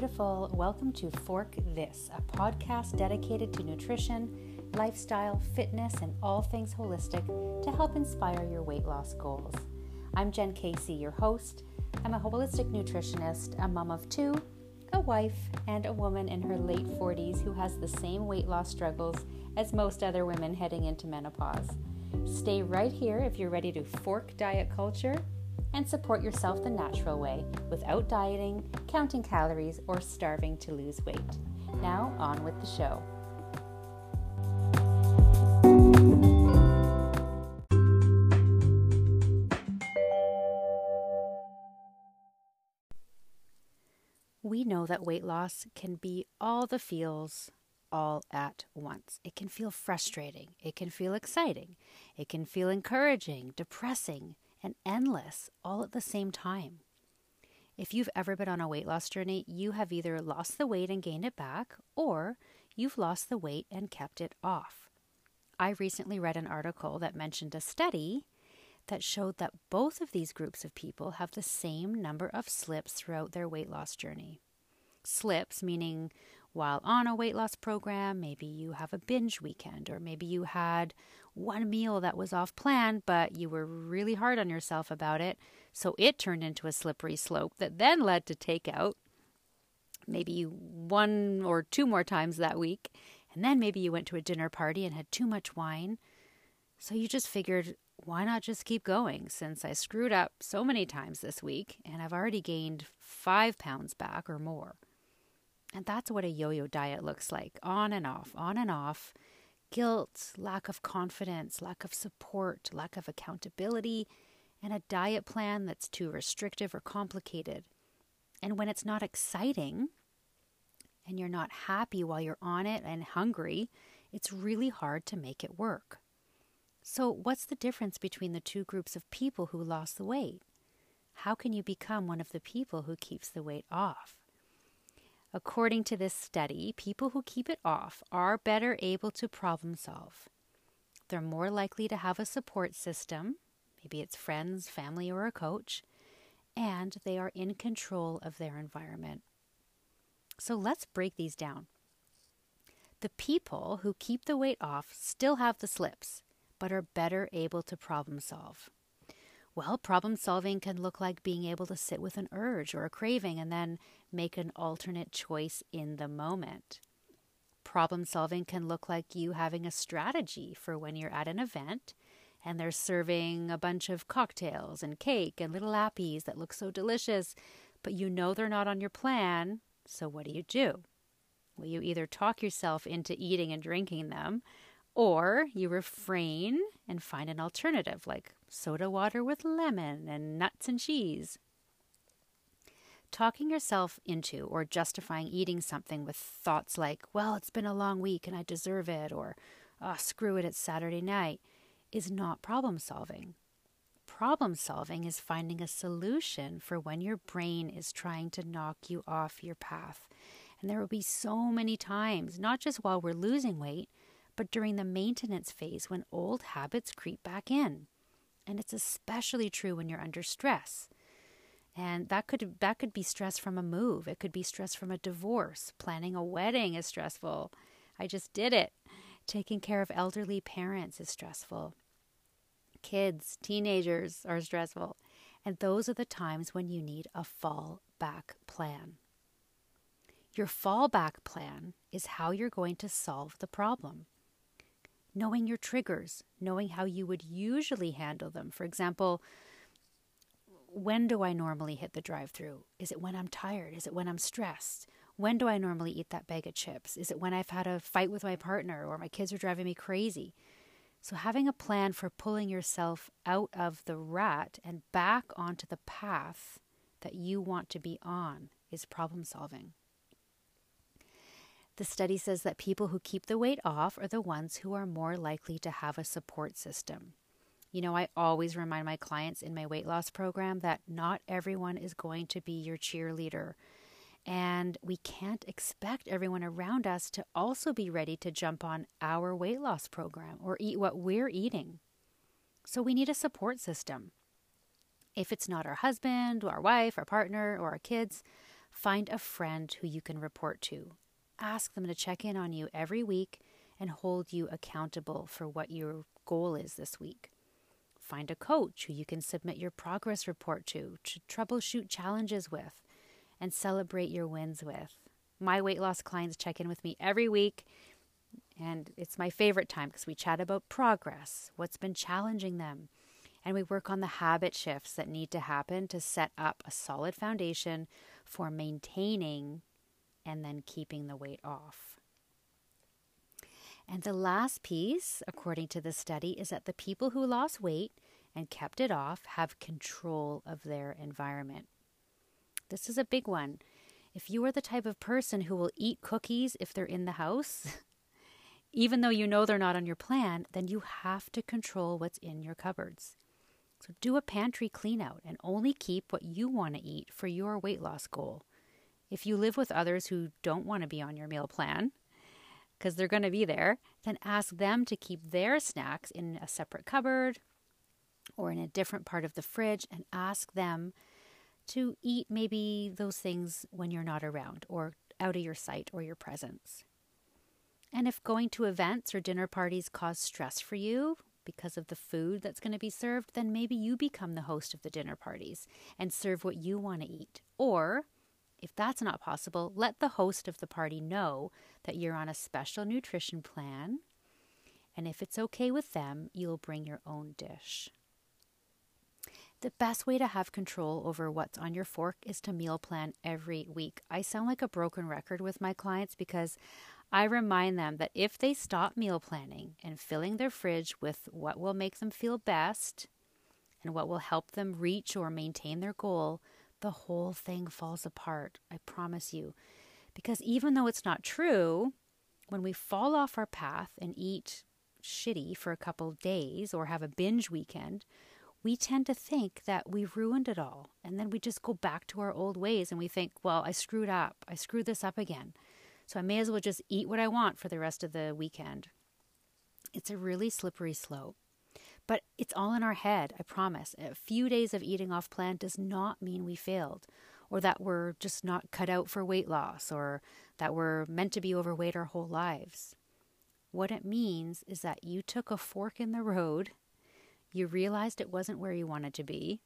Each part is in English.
beautiful. Welcome to Fork This, a podcast dedicated to nutrition, lifestyle, fitness, and all things holistic to help inspire your weight loss goals. I'm Jen Casey, your host. I'm a holistic nutritionist, a mom of two, a wife, and a woman in her late 40s who has the same weight loss struggles as most other women heading into menopause. Stay right here if you're ready to fork diet culture and support yourself the natural way without dieting, counting calories, or starving to lose weight. Now, on with the show. We know that weight loss can be all the feels all at once. It can feel frustrating, it can feel exciting, it can feel encouraging, depressing, and endless all at the same time. If you've ever been on a weight loss journey, you have either lost the weight and gained it back, or you've lost the weight and kept it off. I recently read an article that mentioned a study that showed that both of these groups of people have the same number of slips throughout their weight loss journey. Slips, meaning while on a weight loss program, maybe you have a binge weekend, or maybe you had one meal that was off plan, but you were really hard on yourself about it. So it turned into a slippery slope that then led to takeout, maybe one or two more times that week. And then maybe you went to a dinner party and had too much wine. So you just figured, why not just keep going since I screwed up so many times this week and I've already gained five pounds back or more. And that's what a yo yo diet looks like on and off, on and off. Guilt, lack of confidence, lack of support, lack of accountability, and a diet plan that's too restrictive or complicated. And when it's not exciting and you're not happy while you're on it and hungry, it's really hard to make it work. So, what's the difference between the two groups of people who lost the weight? How can you become one of the people who keeps the weight off? According to this study, people who keep it off are better able to problem solve. They're more likely to have a support system, maybe it's friends, family, or a coach, and they are in control of their environment. So let's break these down. The people who keep the weight off still have the slips, but are better able to problem solve. Well, problem solving can look like being able to sit with an urge or a craving and then make an alternate choice in the moment. Problem solving can look like you having a strategy for when you're at an event and they're serving a bunch of cocktails and cake and little appies that look so delicious, but you know they're not on your plan. So, what do you do? Well, you either talk yourself into eating and drinking them, or you refrain and find an alternative like soda water with lemon and nuts and cheese. Talking yourself into or justifying eating something with thoughts like, well, it's been a long week and I deserve it, or oh, screw it, it's Saturday night, is not problem solving. Problem solving is finding a solution for when your brain is trying to knock you off your path. And there will be so many times, not just while we're losing weight, but during the maintenance phase when old habits creep back in. And it's especially true when you're under stress. And that could that could be stress from a move. It could be stress from a divorce. Planning a wedding is stressful. I just did it. Taking care of elderly parents is stressful. Kids, teenagers are stressful. And those are the times when you need a fallback plan. Your fallback plan is how you're going to solve the problem. Knowing your triggers, knowing how you would usually handle them. For example, when do I normally hit the drive through? Is it when I'm tired? Is it when I'm stressed? When do I normally eat that bag of chips? Is it when I've had a fight with my partner or my kids are driving me crazy? So, having a plan for pulling yourself out of the rut and back onto the path that you want to be on is problem solving. The study says that people who keep the weight off are the ones who are more likely to have a support system. You know, I always remind my clients in my weight loss program that not everyone is going to be your cheerleader. And we can't expect everyone around us to also be ready to jump on our weight loss program or eat what we're eating. So we need a support system. If it's not our husband, our wife, our partner, or our kids, Find a friend who you can report to. Ask them to check in on you every week and hold you accountable for what your goal is this week. Find a coach who you can submit your progress report to, to troubleshoot challenges with, and celebrate your wins with. My weight loss clients check in with me every week, and it's my favorite time because we chat about progress, what's been challenging them, and we work on the habit shifts that need to happen to set up a solid foundation for maintaining and then keeping the weight off. And the last piece, according to the study, is that the people who lost weight and kept it off have control of their environment. This is a big one. If you are the type of person who will eat cookies if they're in the house, even though you know they're not on your plan, then you have to control what's in your cupboards. So do a pantry clean out and only keep what you want to eat for your weight loss goal. If you live with others who don't want to be on your meal plan, because they're going to be there, then ask them to keep their snacks in a separate cupboard or in a different part of the fridge and ask them to eat maybe those things when you're not around or out of your sight or your presence. And if going to events or dinner parties cause stress for you because of the food that's going to be served, then maybe you become the host of the dinner parties and serve what you want to eat. Or if that's not possible, let the host of the party know that you're on a special nutrition plan. And if it's okay with them, you'll bring your own dish. The best way to have control over what's on your fork is to meal plan every week. I sound like a broken record with my clients because I remind them that if they stop meal planning and filling their fridge with what will make them feel best and what will help them reach or maintain their goal, the whole thing falls apart. I promise you. Because even though it's not true, when we fall off our path and eat shitty for a couple of days or have a binge weekend, we tend to think that we've ruined it all. And then we just go back to our old ways and we think, well, I screwed up. I screwed this up again. So I may as well just eat what I want for the rest of the weekend. It's a really slippery slope. But it's all in our head, I promise. A few days of eating off plan does not mean we failed, or that we're just not cut out for weight loss, or that we're meant to be overweight our whole lives. What it means is that you took a fork in the road, you realized it wasn't where you wanted to be,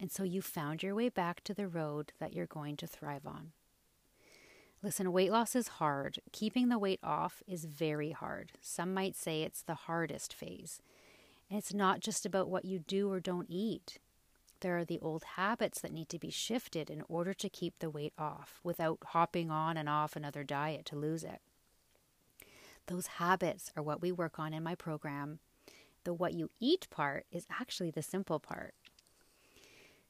and so you found your way back to the road that you're going to thrive on. Listen, weight loss is hard. Keeping the weight off is very hard. Some might say it's the hardest phase. And it's not just about what you do or don't eat. There are the old habits that need to be shifted in order to keep the weight off without hopping on and off another diet to lose it. Those habits are what we work on in my program. The what you eat part is actually the simple part.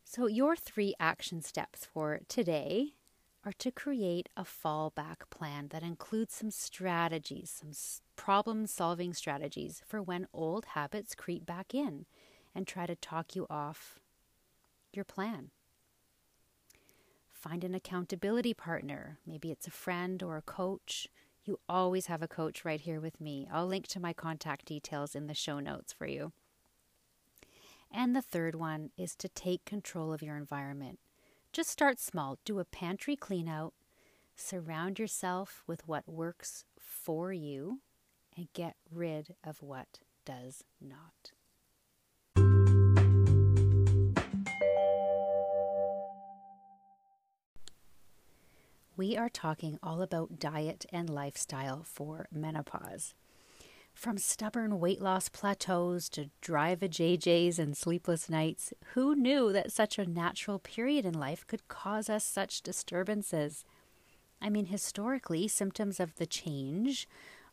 So, your three action steps for today are to create a fallback plan that includes some strategies, some problem solving strategies for when old habits creep back in and try to talk you off your plan. Find an accountability partner. Maybe it's a friend or a coach. You always have a coach right here with me. I'll link to my contact details in the show notes for you. And the third one is to take control of your environment. Just start small. Do a pantry clean out. Surround yourself with what works for you and get rid of what does not. We are talking all about diet and lifestyle for menopause. From stubborn weight loss plateaus to dry vajayjays and sleepless nights, who knew that such a natural period in life could cause us such disturbances? I mean, historically, symptoms of the change,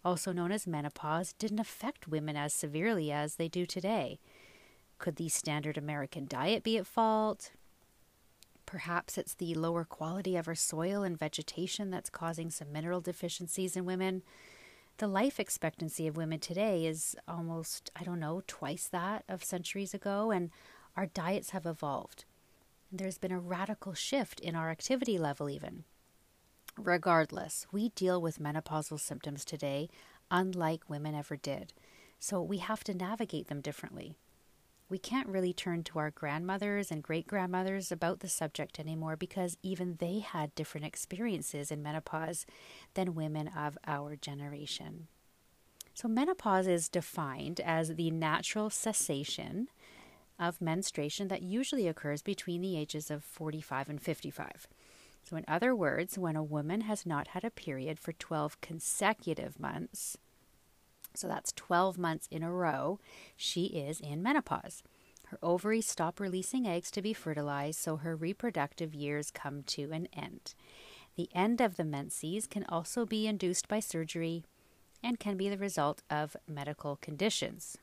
also known as menopause, didn't affect women as severely as they do today. Could the standard American diet be at fault? Perhaps it's the lower quality of our soil and vegetation that's causing some mineral deficiencies in women the life expectancy of women today is almost, I don't know, twice that of centuries ago, and our diets have evolved. There's been a radical shift in our activity level, even. Regardless, we deal with menopausal symptoms today unlike women ever did, so we have to navigate them differently. We can't really turn to our grandmothers and great grandmothers about the subject anymore because even they had different experiences in menopause than women of our generation. So, menopause is defined as the natural cessation of menstruation that usually occurs between the ages of 45 and 55. So, in other words, when a woman has not had a period for 12 consecutive months, so that's 12 months in a row, she is in menopause. Her ovaries stop releasing eggs to be fertilized, so her reproductive years come to an end. The end of the menses can also be induced by surgery and can be the result of medical conditions.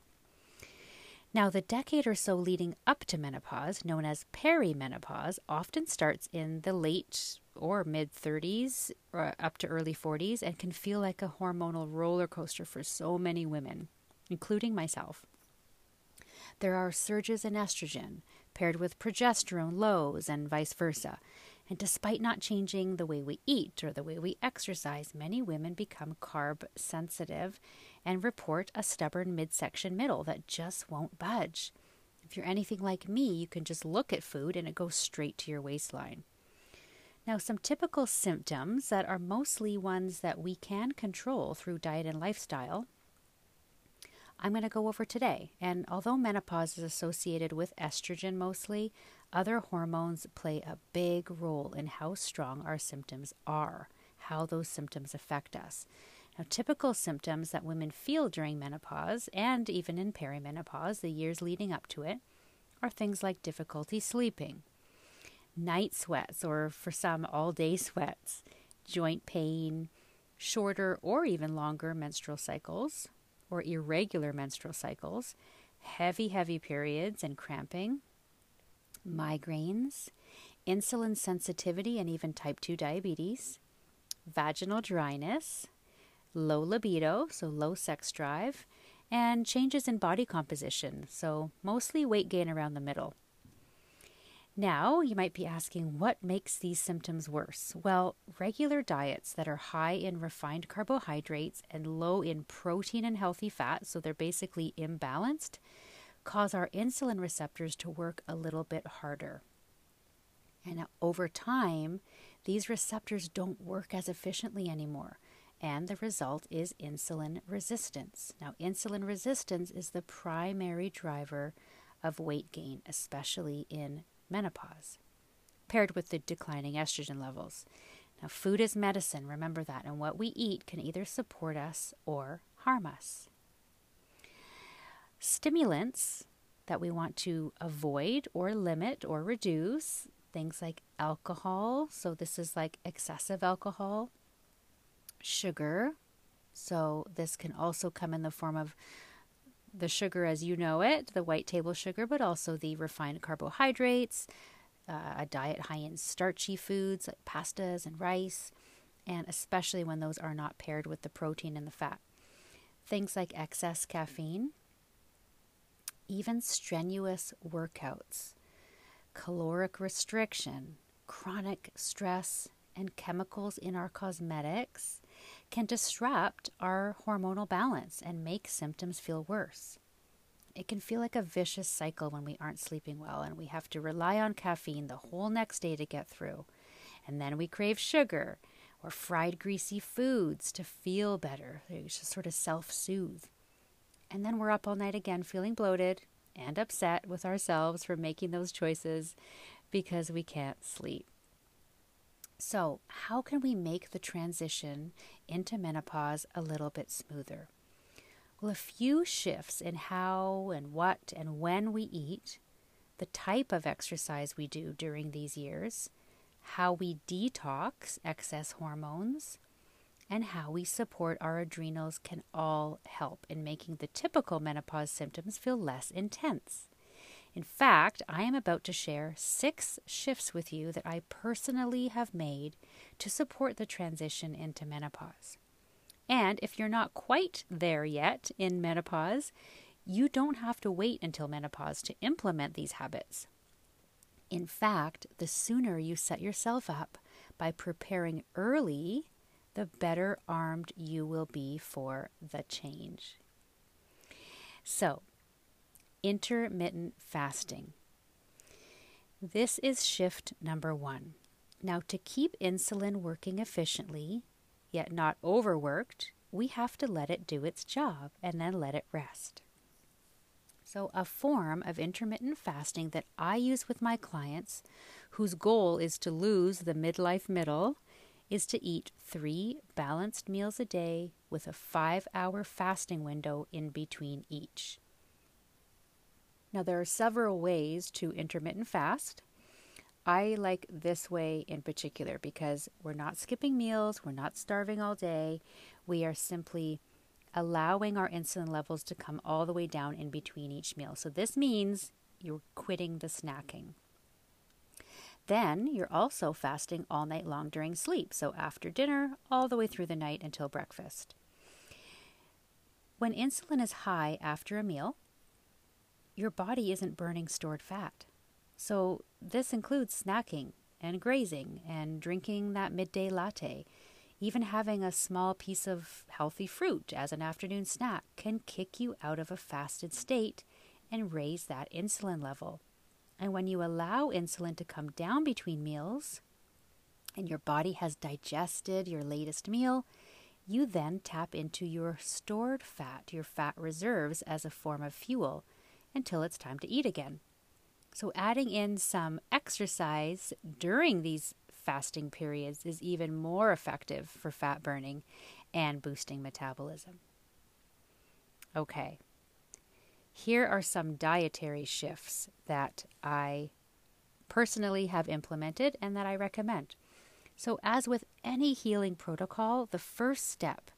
Now, the decade or so leading up to menopause, known as perimenopause, often starts in the late or mid 30s or up to early 40s and can feel like a hormonal roller coaster for so many women, including myself. There are surges in estrogen paired with progesterone lows and vice versa. And despite not changing the way we eat or the way we exercise, many women become carb sensitive and report a stubborn midsection middle that just won't budge. If you're anything like me, you can just look at food and it goes straight to your waistline. Now, some typical symptoms that are mostly ones that we can control through diet and lifestyle, I'm going to go over today. And although menopause is associated with estrogen mostly, other hormones play a big role in how strong our symptoms are, how those symptoms affect us. Now, typical symptoms that women feel during menopause and even in perimenopause, the years leading up to it, are things like difficulty sleeping, night sweats, or for some, all day sweats, joint pain, shorter or even longer menstrual cycles, or irregular menstrual cycles, heavy, heavy periods and cramping, migraines, insulin sensitivity, and even type 2 diabetes, vaginal dryness, low libido, so low sex drive, and changes in body composition, so mostly weight gain around the middle. Now, you might be asking what makes these symptoms worse? Well, regular diets that are high in refined carbohydrates and low in protein and healthy fat, so they're basically imbalanced, cause our insulin receptors to work a little bit harder. And over time, these receptors don't work as efficiently anymore and the result is insulin resistance. Now, insulin resistance is the primary driver of weight gain, especially in menopause, paired with the declining estrogen levels. Now, food is medicine, remember that, and what we eat can either support us or harm us. Stimulants that we want to avoid or limit or reduce, things like alcohol, so this is like excessive alcohol, sugar. So, this can also come in the form of the sugar as you know it, the white table sugar, but also the refined carbohydrates, uh, a diet high in starchy foods like pastas and rice, and especially when those are not paired with the protein and the fat. Things like excess caffeine, even strenuous workouts, caloric restriction, chronic stress, and chemicals in our cosmetics can disrupt our hormonal balance and make symptoms feel worse. It can feel like a vicious cycle when we aren't sleeping well and we have to rely on caffeine the whole next day to get through. And then we crave sugar or fried greasy foods to feel better, to sort of self soothe. And then we're up all night again feeling bloated and upset with ourselves for making those choices because we can't sleep. So, how can we make the transition into menopause a little bit smoother? Well, a few shifts in how and what and when we eat, the type of exercise we do during these years, how we detox excess hormones, and how we support our adrenals can all help in making the typical menopause symptoms feel less intense. In fact, I am about to share six shifts with you that I personally have made to support the transition into menopause. And if you're not quite there yet in menopause, you don't have to wait until menopause to implement these habits. In fact, the sooner you set yourself up by preparing early, the better armed you will be for the change. So, intermittent fasting. This is shift number one. Now, to keep insulin working efficiently, yet not overworked, we have to let it do its job and then let it rest. So, a form of intermittent fasting that I use with my clients, whose goal is to lose the midlife middle, is to eat three balanced meals a day with a five hour fasting window in between each. Now, there are several ways to intermittent fast. I like this way in particular because we're not skipping meals, we're not starving all day, we are simply allowing our insulin levels to come all the way down in between each meal. So, this means you're quitting the snacking. Then you're also fasting all night long during sleep, so after dinner, all the way through the night until breakfast. When insulin is high after a meal, your body isn't burning stored fat. So, this includes snacking and grazing and drinking that midday latte. Even having a small piece of healthy fruit as an afternoon snack can kick you out of a fasted state and raise that insulin level. And when you allow insulin to come down between meals and your body has digested your latest meal, you then tap into your stored fat, your fat reserves, as a form of fuel until it's time to eat again. So, adding in some exercise during these fasting periods is even more effective for fat burning and boosting metabolism. Okay, here are some dietary shifts that I personally have implemented and that I recommend. So, as with any healing protocol, the first step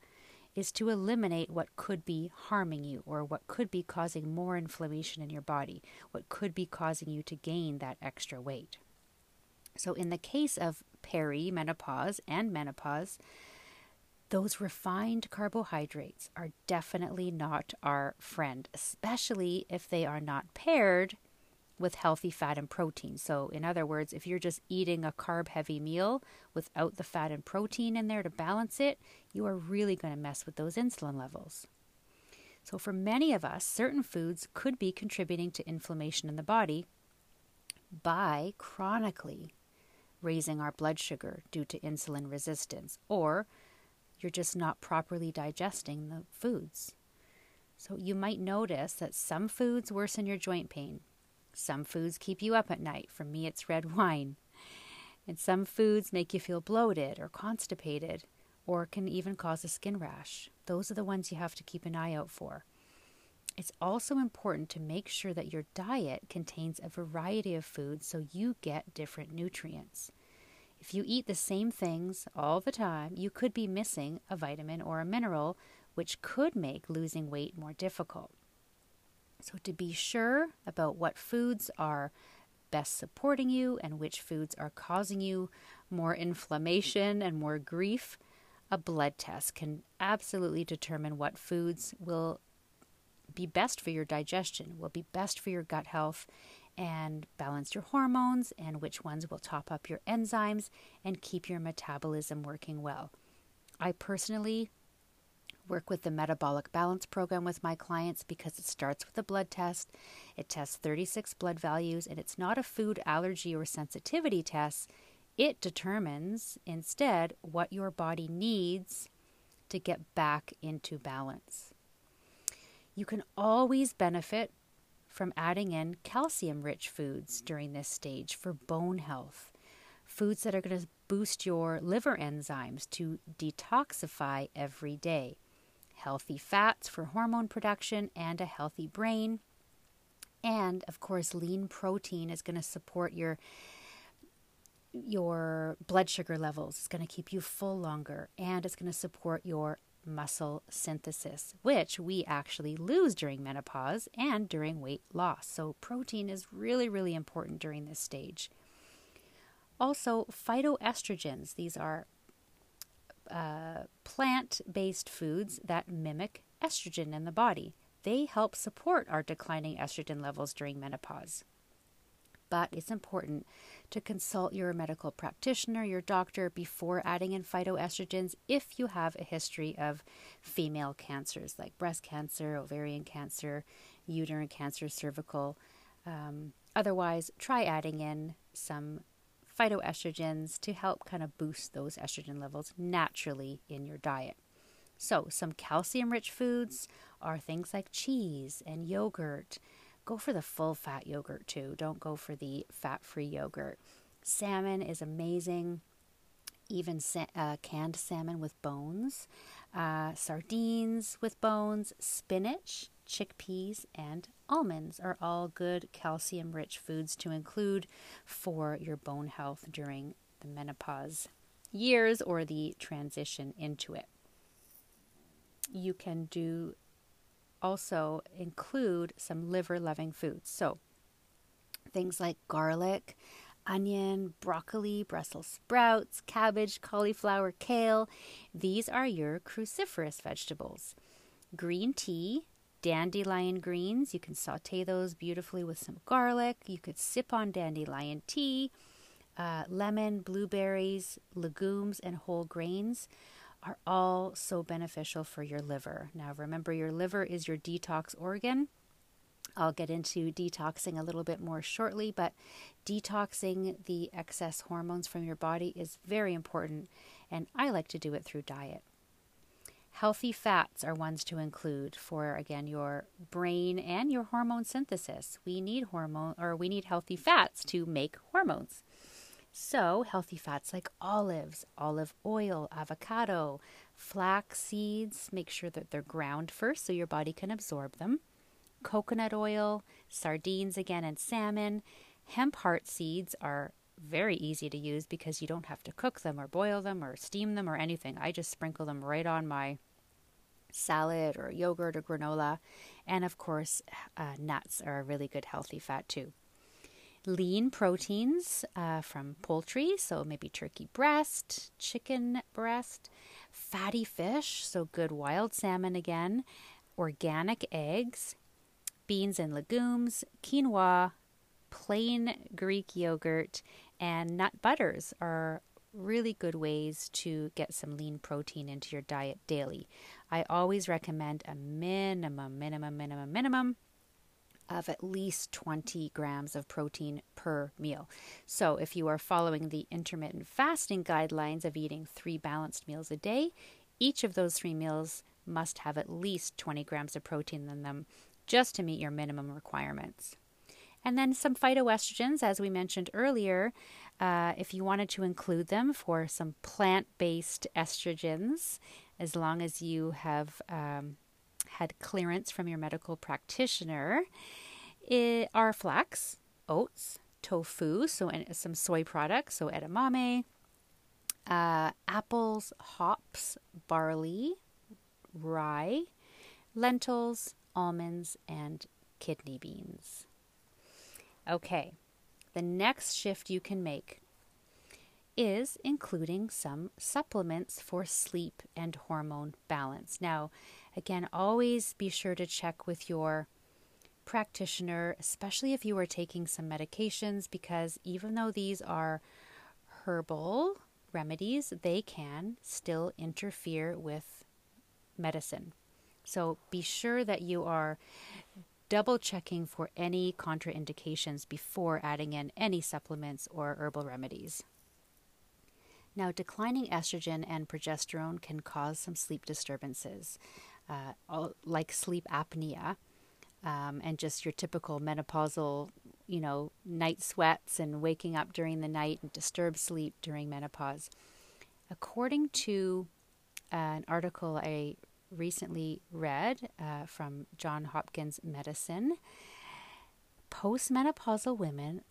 is to eliminate what could be harming you or what could be causing more inflammation in your body, what could be causing you to gain that extra weight. So, in the case of perimenopause and menopause, those refined carbohydrates are definitely not our friend, especially if they are not paired with healthy fat and protein. So, in other words, if you're just eating a carb heavy meal without the fat and protein in there to balance it, you are really going to mess with those insulin levels. So, for many of us, certain foods could be contributing to inflammation in the body by chronically raising our blood sugar due to insulin resistance, or you're just not properly digesting the foods. So, you might notice that some foods worsen your joint pain, some foods keep you up at night. For me, it's red wine. And some foods make you feel bloated or constipated or can even cause a skin rash. Those are the ones you have to keep an eye out for. It's also important to make sure that your diet contains a variety of foods so you get different nutrients. If you eat the same things all the time, you could be missing a vitamin or a mineral, which could make losing weight more difficult. So, to be sure about what foods are best supporting you and which foods are causing you more inflammation and more grief, a blood test can absolutely determine what foods will be best for your digestion, will be best for your gut health, and balance your hormones, and which ones will top up your enzymes and keep your metabolism working well. I personally work with the metabolic balance program with my clients because it starts with a blood test. It tests 36 blood values and it's not a food allergy or sensitivity test. It determines instead what your body needs to get back into balance. You can always benefit from adding in calcium rich foods during this stage for bone health. Foods that are going to boost your liver enzymes to detoxify every day healthy fats for hormone production and a healthy brain. And of course, lean protein is going to support your your blood sugar levels. It's going to keep you full longer and it's going to support your muscle synthesis, which we actually lose during menopause and during weight loss. So, protein is really, really important during this stage. Also, phytoestrogens, these are uh, plant based foods that mimic estrogen in the body. They help support our declining estrogen levels during menopause. But it's important to consult your medical practitioner, your doctor, before adding in phytoestrogens if you have a history of female cancers like breast cancer, ovarian cancer, uterine cancer, cervical. Um, otherwise, try adding in some phytoestrogens to help kind of boost those estrogen levels naturally in your diet. So, some calcium rich foods are things like cheese and yogurt. Go for the full fat yogurt too. Don't go for the fat free yogurt. Salmon is amazing, even sa- uh, canned salmon with bones, uh, sardines with bones, spinach, chickpeas, and almonds are all good calcium rich foods to include for your bone health during the menopause years or the transition into it. You can do also include some liver loving foods. So, things like garlic, onion, broccoli, Brussels sprouts, cabbage, cauliflower, kale. These are your cruciferous vegetables. Green tea, dandelion greens, you can saute those beautifully with some garlic. You could sip on dandelion tea. Uh, lemon, blueberries, legumes, and whole grains are all so beneficial for your liver. Now, remember, your liver is your detox organ. I'll get into detoxing a little bit more shortly, but detoxing the excess hormones from your body is very important, and I like to do it through diet. Healthy fats are ones to include for again your brain and your hormone synthesis. We need hormone or we need healthy fats to make hormones. So, healthy fats like olives, olive oil, avocado, flax seeds, make sure that they're ground first so your body can absorb them coconut oil, sardines again, and salmon. Hemp heart seeds are very easy to use because you don't have to cook them or boil them or steam them or anything. I just sprinkle them right on my salad or yogurt or granola. And of course, uh, nuts are a really good healthy fat too. Lean proteins uh, from poultry, so maybe turkey breast, chicken breast, fatty fish, so good wild salmon again, organic eggs, beans and legumes, quinoa, plain Greek yogurt, and nut butters are really good ways to get some lean protein into your diet daily. I always recommend a minimum, minimum, minimum, minimum of at least 20 grams of protein per meal. So, if you are following the intermittent fasting guidelines of eating three balanced meals a day, each of those three meals must have at least 20 grams of protein in them just to meet your minimum requirements. And then some phytoestrogens, as we mentioned earlier, uh, if you wanted to include them for some plant based estrogens, as long as you have um, had clearance from your medical practitioner, it are flax, oats, tofu, so some soy products, so edamame, uh, apples, hops, barley, rye, lentils, almonds, and kidney beans. Okay, the next shift you can make is including some supplements for sleep and hormone balance. Now, again, always be sure to check with your practitioner, especially if you are taking some medications, because even though these are herbal remedies, they can still interfere with medicine. So be sure that you are double checking for any contraindications before adding in any supplements or herbal remedies. Now, declining estrogen and progesterone can cause some sleep disturbances, uh, like sleep apnea, um, and just your typical menopausal, you know, night sweats and waking up during the night and disturbed sleep during menopause. According to an article I recently read uh, from John Hopkins Medicine, postmenopausal women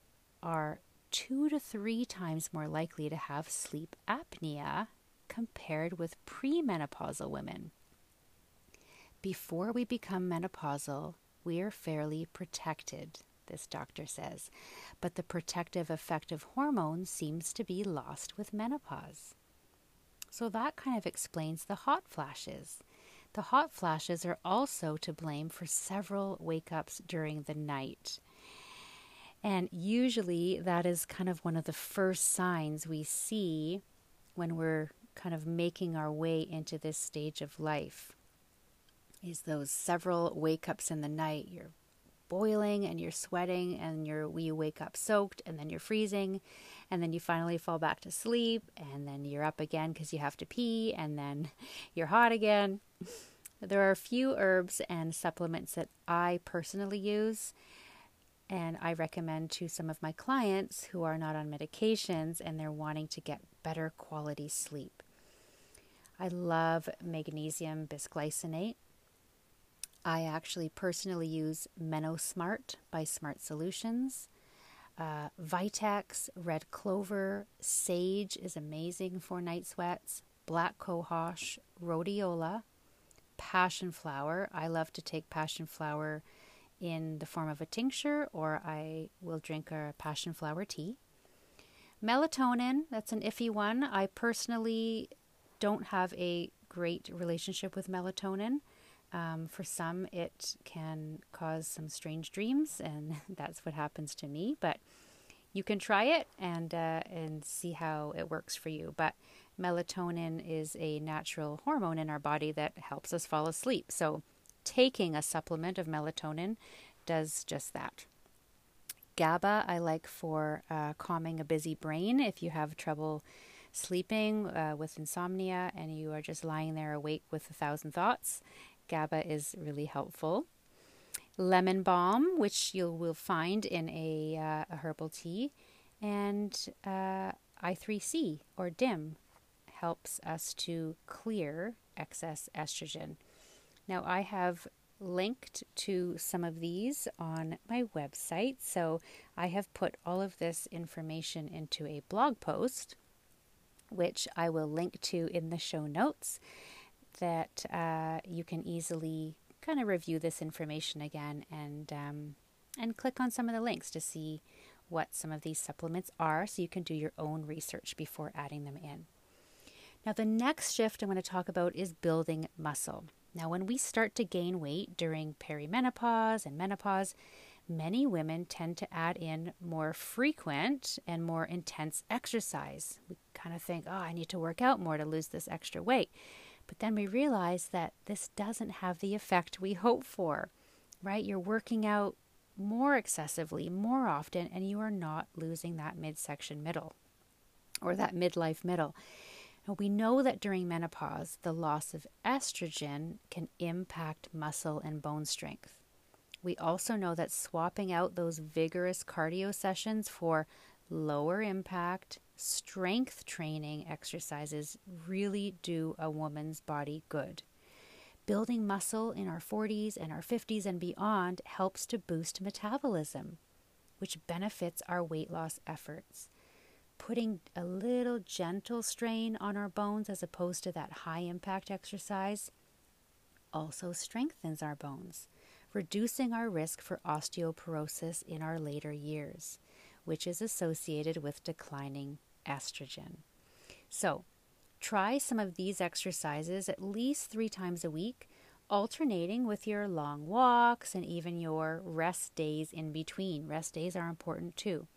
are two to three times more likely to have sleep apnea compared with premenopausal women. Before we become menopausal, we are fairly protected, this doctor says, but the protective effect of hormones seems to be lost with menopause. So that kind of explains the hot flashes. The hot flashes are also to blame for several wake ups during the night. And usually that is kind of one of the first signs we see when we're kind of making our way into this stage of life. Is those several wake ups in the night, you're boiling and you're sweating and you're you wake up soaked and then you're freezing and then you finally fall back to sleep and then you're up again because you have to pee and then you're hot again. There are a few herbs and supplements that I personally use and I recommend to some of my clients who are not on medications and they're wanting to get better quality sleep. I love magnesium bisglycinate. I actually personally use MenoSmart by Smart Solutions. Uh, Vitex, red clover, sage is amazing for night sweats. Black cohosh, rhodiola, passion flower. I love to take passion flower in the form of a tincture, or I will drink a passion flower tea. Melatonin, that's an iffy one. I personally don't have a great relationship with melatonin. Um, for some, it can cause some strange dreams, and that's what happens to me. But you can try it and uh, and see how it works for you. But melatonin is a natural hormone in our body that helps us fall asleep. So taking a supplement of melatonin does just that. GABA I like for uh, calming a busy brain if you have trouble sleeping uh, with insomnia and you are just lying there awake with a thousand thoughts. GABA is really helpful. Lemon balm, which you will find in a, uh, a herbal tea, and uh, I3C or DIM helps us to clear excess estrogen. Now, I have linked to some of these on my website, so I have put all of this information into a blog post, which I will link to in the show notes that uh, you can easily kind of review this information again and um, and click on some of the links to see what some of these supplements are so you can do your own research before adding them in. Now, the next shift I'm going to talk about is building muscle. Now, when we start to gain weight during perimenopause and menopause, many women tend to add in more frequent and more intense exercise. We kind of think, oh, I need to work out more to lose this extra weight. But then we realize that this doesn't have the effect we hope for, right? You're working out more excessively, more often, and you are not losing that midsection middle or that midlife middle. Now, we know that during menopause, the loss of estrogen can impact muscle and bone strength. We also know that swapping out those vigorous cardio sessions for lower impact, strength training exercises really do a woman's body good. Building muscle in our 40s and our 50s and beyond helps to boost metabolism, which benefits our weight loss efforts. Putting a little gentle strain on our bones as opposed to that high impact exercise also strengthens our bones, reducing our risk for osteoporosis in our later years which is associated with declining estrogen. So, try some of these exercises at least three times a week, alternating with your long walks and even your rest days in between. Rest days are important too.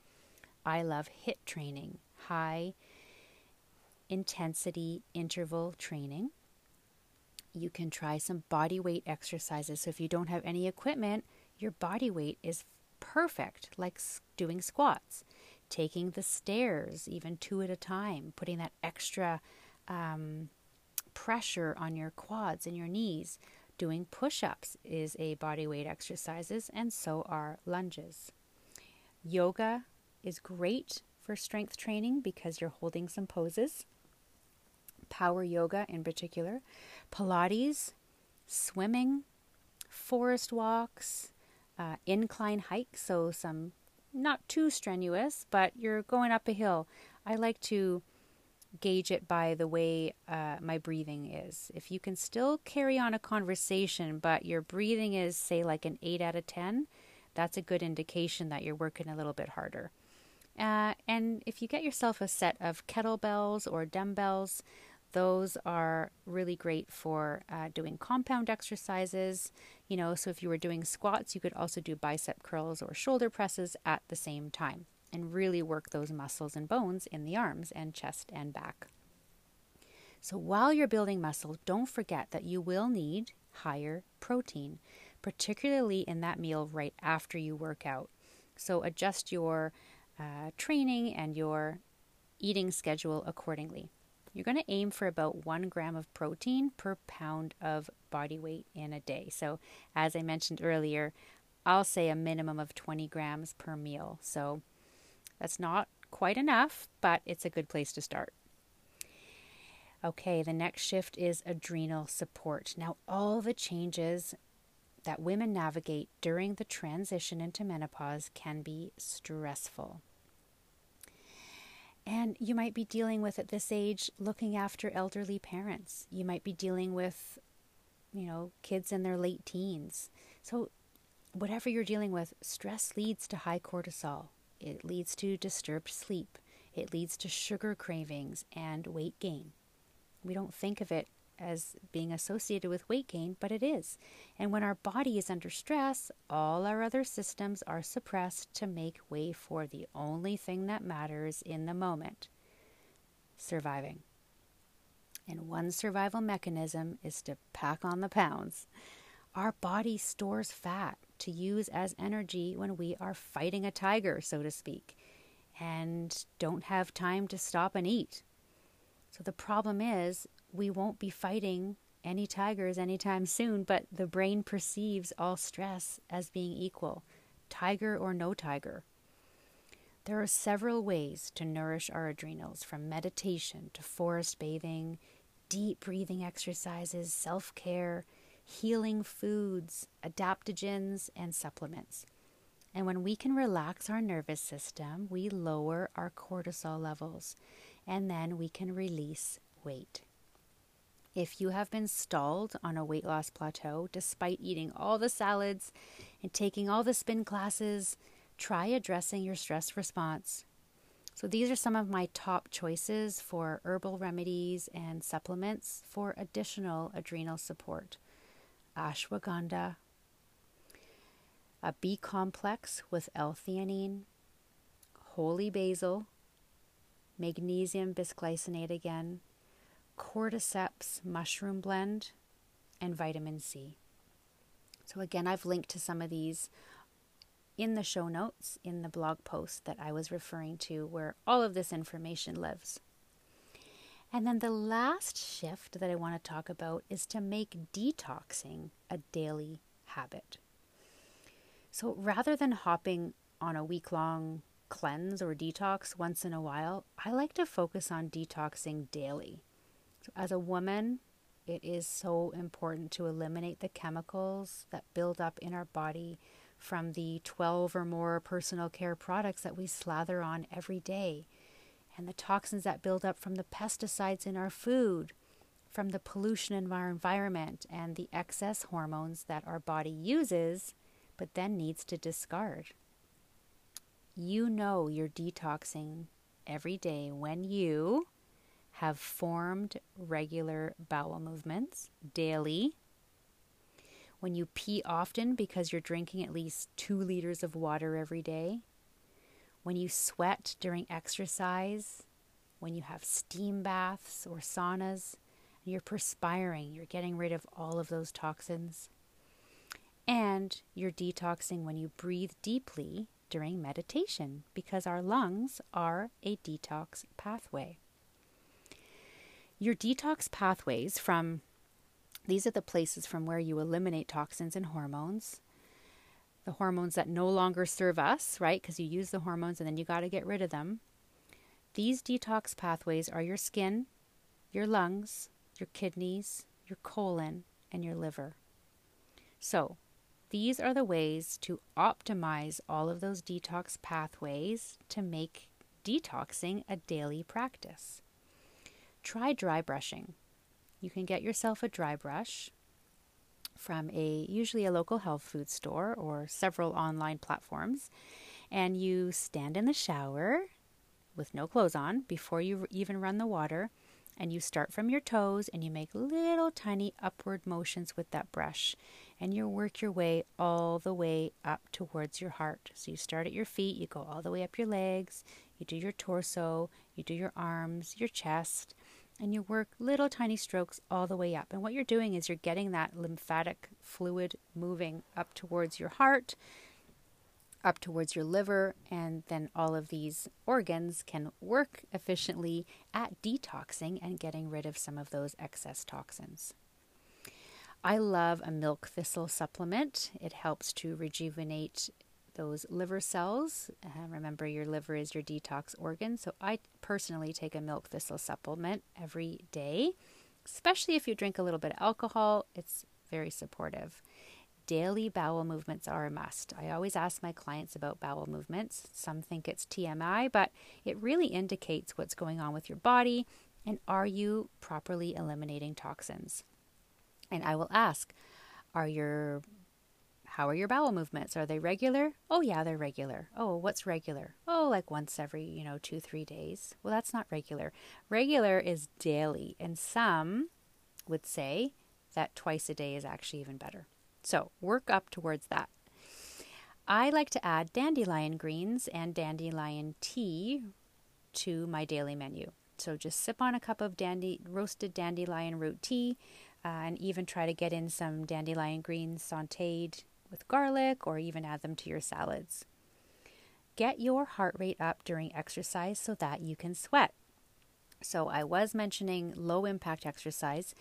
I love HIIT training, high intensity interval training. You can try some body weight exercises. So, if you don't have any equipment, your body weight is perfect, like doing squats, taking the stairs, even two at a time, putting that extra um, pressure on your quads and your knees. Doing push ups is a body weight exercises, and so are lunges. Yoga is great for strength training because you're holding some poses. Power yoga, in particular, Pilates, swimming, forest walks, uh, incline hike, so some not too strenuous, but you're going up a hill. I like to gauge it by the way uh, my breathing is. If you can still carry on a conversation, but your breathing is, say, like an 8 out of 10, that's a good indication that you're working a little bit harder. Uh, and if you get yourself a set of kettlebells or dumbbells, those are really great for uh, doing compound exercises. You know, so if you were doing squats, you could also do bicep curls or shoulder presses at the same time and really work those muscles and bones in the arms and chest and back. So while you're building muscle, don't forget that you will need higher protein. particularly in that meal right after you work out. So adjust your uh, training and your eating schedule accordingly. You're going to aim for about one gram of protein per pound of body weight in a day. So, as I mentioned earlier, I'll say a minimum of 20 grams per meal. So, that's not quite enough, but it's a good place to start. Okay, the next shift is adrenal support. Now, all the changes that women navigate during the transition into menopause can be stressful. And you might be dealing with at this age looking after elderly parents. You might be dealing with, you know, kids in their late teens. So, whatever you're dealing with, stress leads to high cortisol. It leads to disturbed sleep. It leads to sugar cravings and weight gain. We don't think of it as being associated with weight gain, but it is. And when our body is under stress, all our other systems are suppressed to make way for the only thing that matters in the moment surviving. And one survival mechanism is to pack on the pounds. Our body stores fat to use as energy when we are fighting a tiger, so to speak, and don't have time to stop and eat. So the problem is we won't be fighting any tigers anytime soon, but the brain perceives all stress as being equal, tiger or no tiger. There are several ways to nourish our adrenals, from meditation to forest bathing, deep breathing exercises, self care, healing foods, adaptogens, and supplements. And when we can relax our nervous system, we lower our cortisol levels, and then we can release weight. If you have been stalled on a weight loss plateau despite eating all the salads and taking all the spin classes, try addressing your stress response. So, these are some of my top choices for herbal remedies and supplements for additional adrenal support ashwagandha, a B complex with L theanine, holy basil, magnesium bisglycinate again, cordyceps mushroom blend, and vitamin C. So, again, I've linked to some of these in the show notes in the blog post that I was referring to, where all of this information lives. And then the last shift that I want to talk about is to make detoxing a daily habit. So rather than hopping on a week long cleanse or detox once in a while, I like to focus on detoxing daily. As a woman, it is so important to eliminate the chemicals that build up in our body from the 12 or more personal care products that we slather on every day, and the toxins that build up from the pesticides in our food, from the pollution in our environment, and the excess hormones that our body uses but then needs to discard. You know you're detoxing every day when you have formed regular bowel movements daily. When you pee often because you're drinking at least two liters of water every day. When you sweat during exercise. When you have steam baths or saunas. You're perspiring, you're getting rid of all of those toxins. And you're detoxing when you breathe deeply during meditation because our lungs are a detox pathway. Your detox pathways from these are the places from where you eliminate toxins and hormones. The hormones that no longer serve us, right? Because you use the hormones and then you got to get rid of them. These detox pathways are your skin, your lungs, your kidneys, your colon, and your liver. So, these are the ways to optimize all of those detox pathways to make detoxing a daily practice try dry brushing. You can get yourself a dry brush from a usually a local health food store or several online platforms and you stand in the shower with no clothes on before you even run the water and you start from your toes and you make little tiny upward motions with that brush and you work your way all the way up towards your heart. So you start at your feet, you go all the way up your legs, you do your torso, you do your arms, your chest, and you work little tiny strokes all the way up. And what you're doing is you're getting that lymphatic fluid moving up towards your heart, up towards your liver, and then all of these organs can work efficiently at detoxing and getting rid of some of those excess toxins. I love a milk thistle supplement. It helps to rejuvenate those liver cells. Uh, remember, your liver is your detox organ. So, I personally take a milk thistle supplement every day, especially if you drink a little bit of alcohol. It's very supportive. Daily bowel movements are a must. I always ask my clients about bowel movements. Some think it's TMI, but it really indicates what's going on with your body and are you properly eliminating toxins? And I will ask, are your how are your bowel movements? Are they regular? Oh, yeah, they're regular. Oh, what's regular? Oh, like once every, you know, two, three days. Well, that's not regular. Regular is daily, and some would say that twice a day is actually even better. So work up towards that. I like to add dandelion greens and dandelion tea to my daily menu. So just sip on a cup of dandy, roasted dandelion root tea uh, and even try to get in some dandelion greens sauteed with garlic or even add them to your salads. Get your heart rate up during exercise so that you can sweat. So, I was mentioning low impact exercise,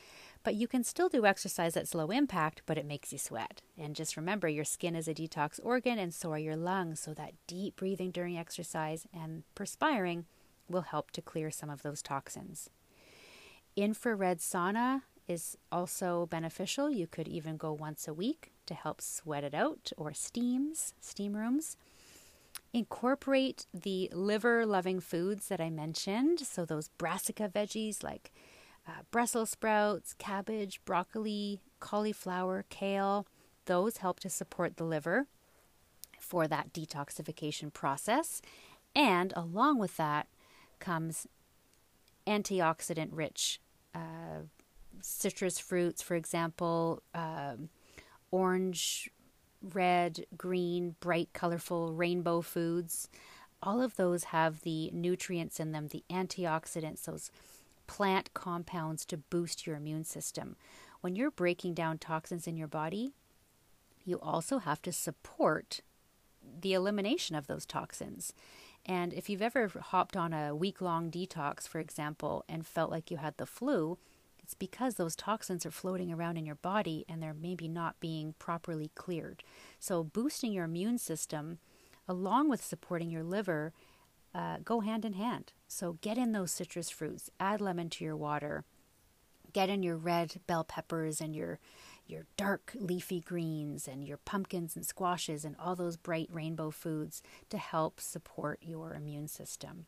but you can still do exercise that's low impact, but it makes you sweat. And just remember, your skin is a detox organ, and so are your lungs. So, that deep breathing during exercise and perspiring will help to clear some of those toxins. Infrared sauna is also beneficial. You could even go once a week to help sweat it out or steams, steam rooms. Incorporate the liver loving foods that I mentioned. So, those brassica veggies like uh, Brussels sprouts, cabbage, broccoli, cauliflower, kale, those help to support the liver for that detoxification process. And along with that comes antioxidant rich uh, citrus fruits, for example, um, orange, red, green, bright, colorful rainbow foods. All of those have the nutrients in them, the antioxidants, those plant compounds to boost your immune system. When you're breaking down toxins in your body, you also have to support the elimination of those toxins. And if you've ever hopped on a week long detox, for example, and felt like you had the flu, it's because those toxins are floating around in your body and they're maybe not being properly cleared. So, boosting your immune system along with supporting your liver uh, go hand in hand. So, get in those citrus fruits, add lemon to your water, get in your red bell peppers and your your dark leafy greens and your pumpkins and squashes and all those bright rainbow foods to help support your immune system.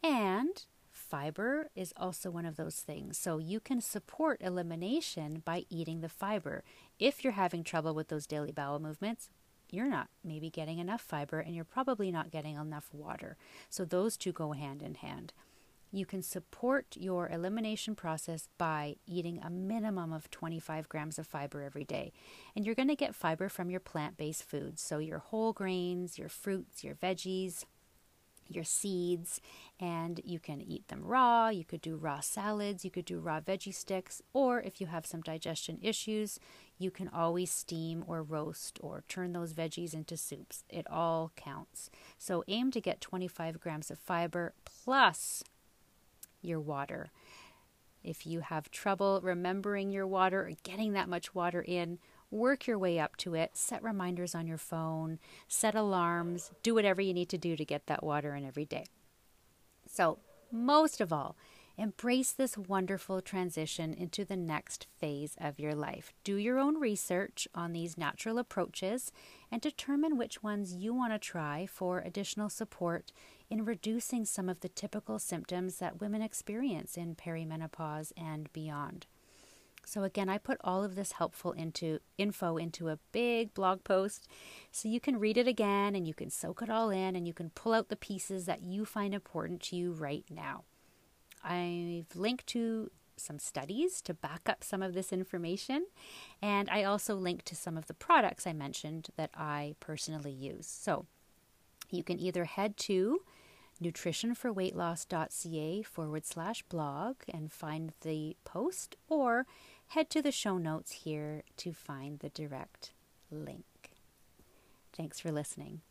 And fiber is also one of those things. So you can support elimination by eating the fiber. If you're having trouble with those daily bowel movements, you're not maybe getting enough fiber and you're probably not getting enough water. So those two go hand in hand. You can support your elimination process by eating a minimum of 25 grams of fiber every day. And you're going to get fiber from your plant based foods. So, your whole grains, your fruits, your veggies, your seeds and you can eat them raw. You could do raw salads, you could do raw veggie sticks, or if you have some digestion issues, you can always steam or roast or turn those veggies into soups. It all counts. So aim to get 25 grams of fiber plus your water. If you have trouble remembering your water or getting that much water in, work your way up to it, set reminders on your phone, set alarms, do whatever you need to do to get that water in every day. So, most of all, embrace this wonderful transition into the next phase of your life. Do your own research on these natural approaches and determine which ones you want to try for additional support in reducing some of the typical symptoms that women experience in perimenopause and beyond. So again, I put all of this helpful into info into a big blog post so you can read it again and you can soak it all in and you can pull out the pieces that you find important to you right now. I've linked to some studies to back up some of this information, and I also link to some of the products I mentioned that I personally use. So you can either head to nutritionforweightloss.ca forward slash blog and find the post, or head to the show notes here to find the direct link. Thanks for listening.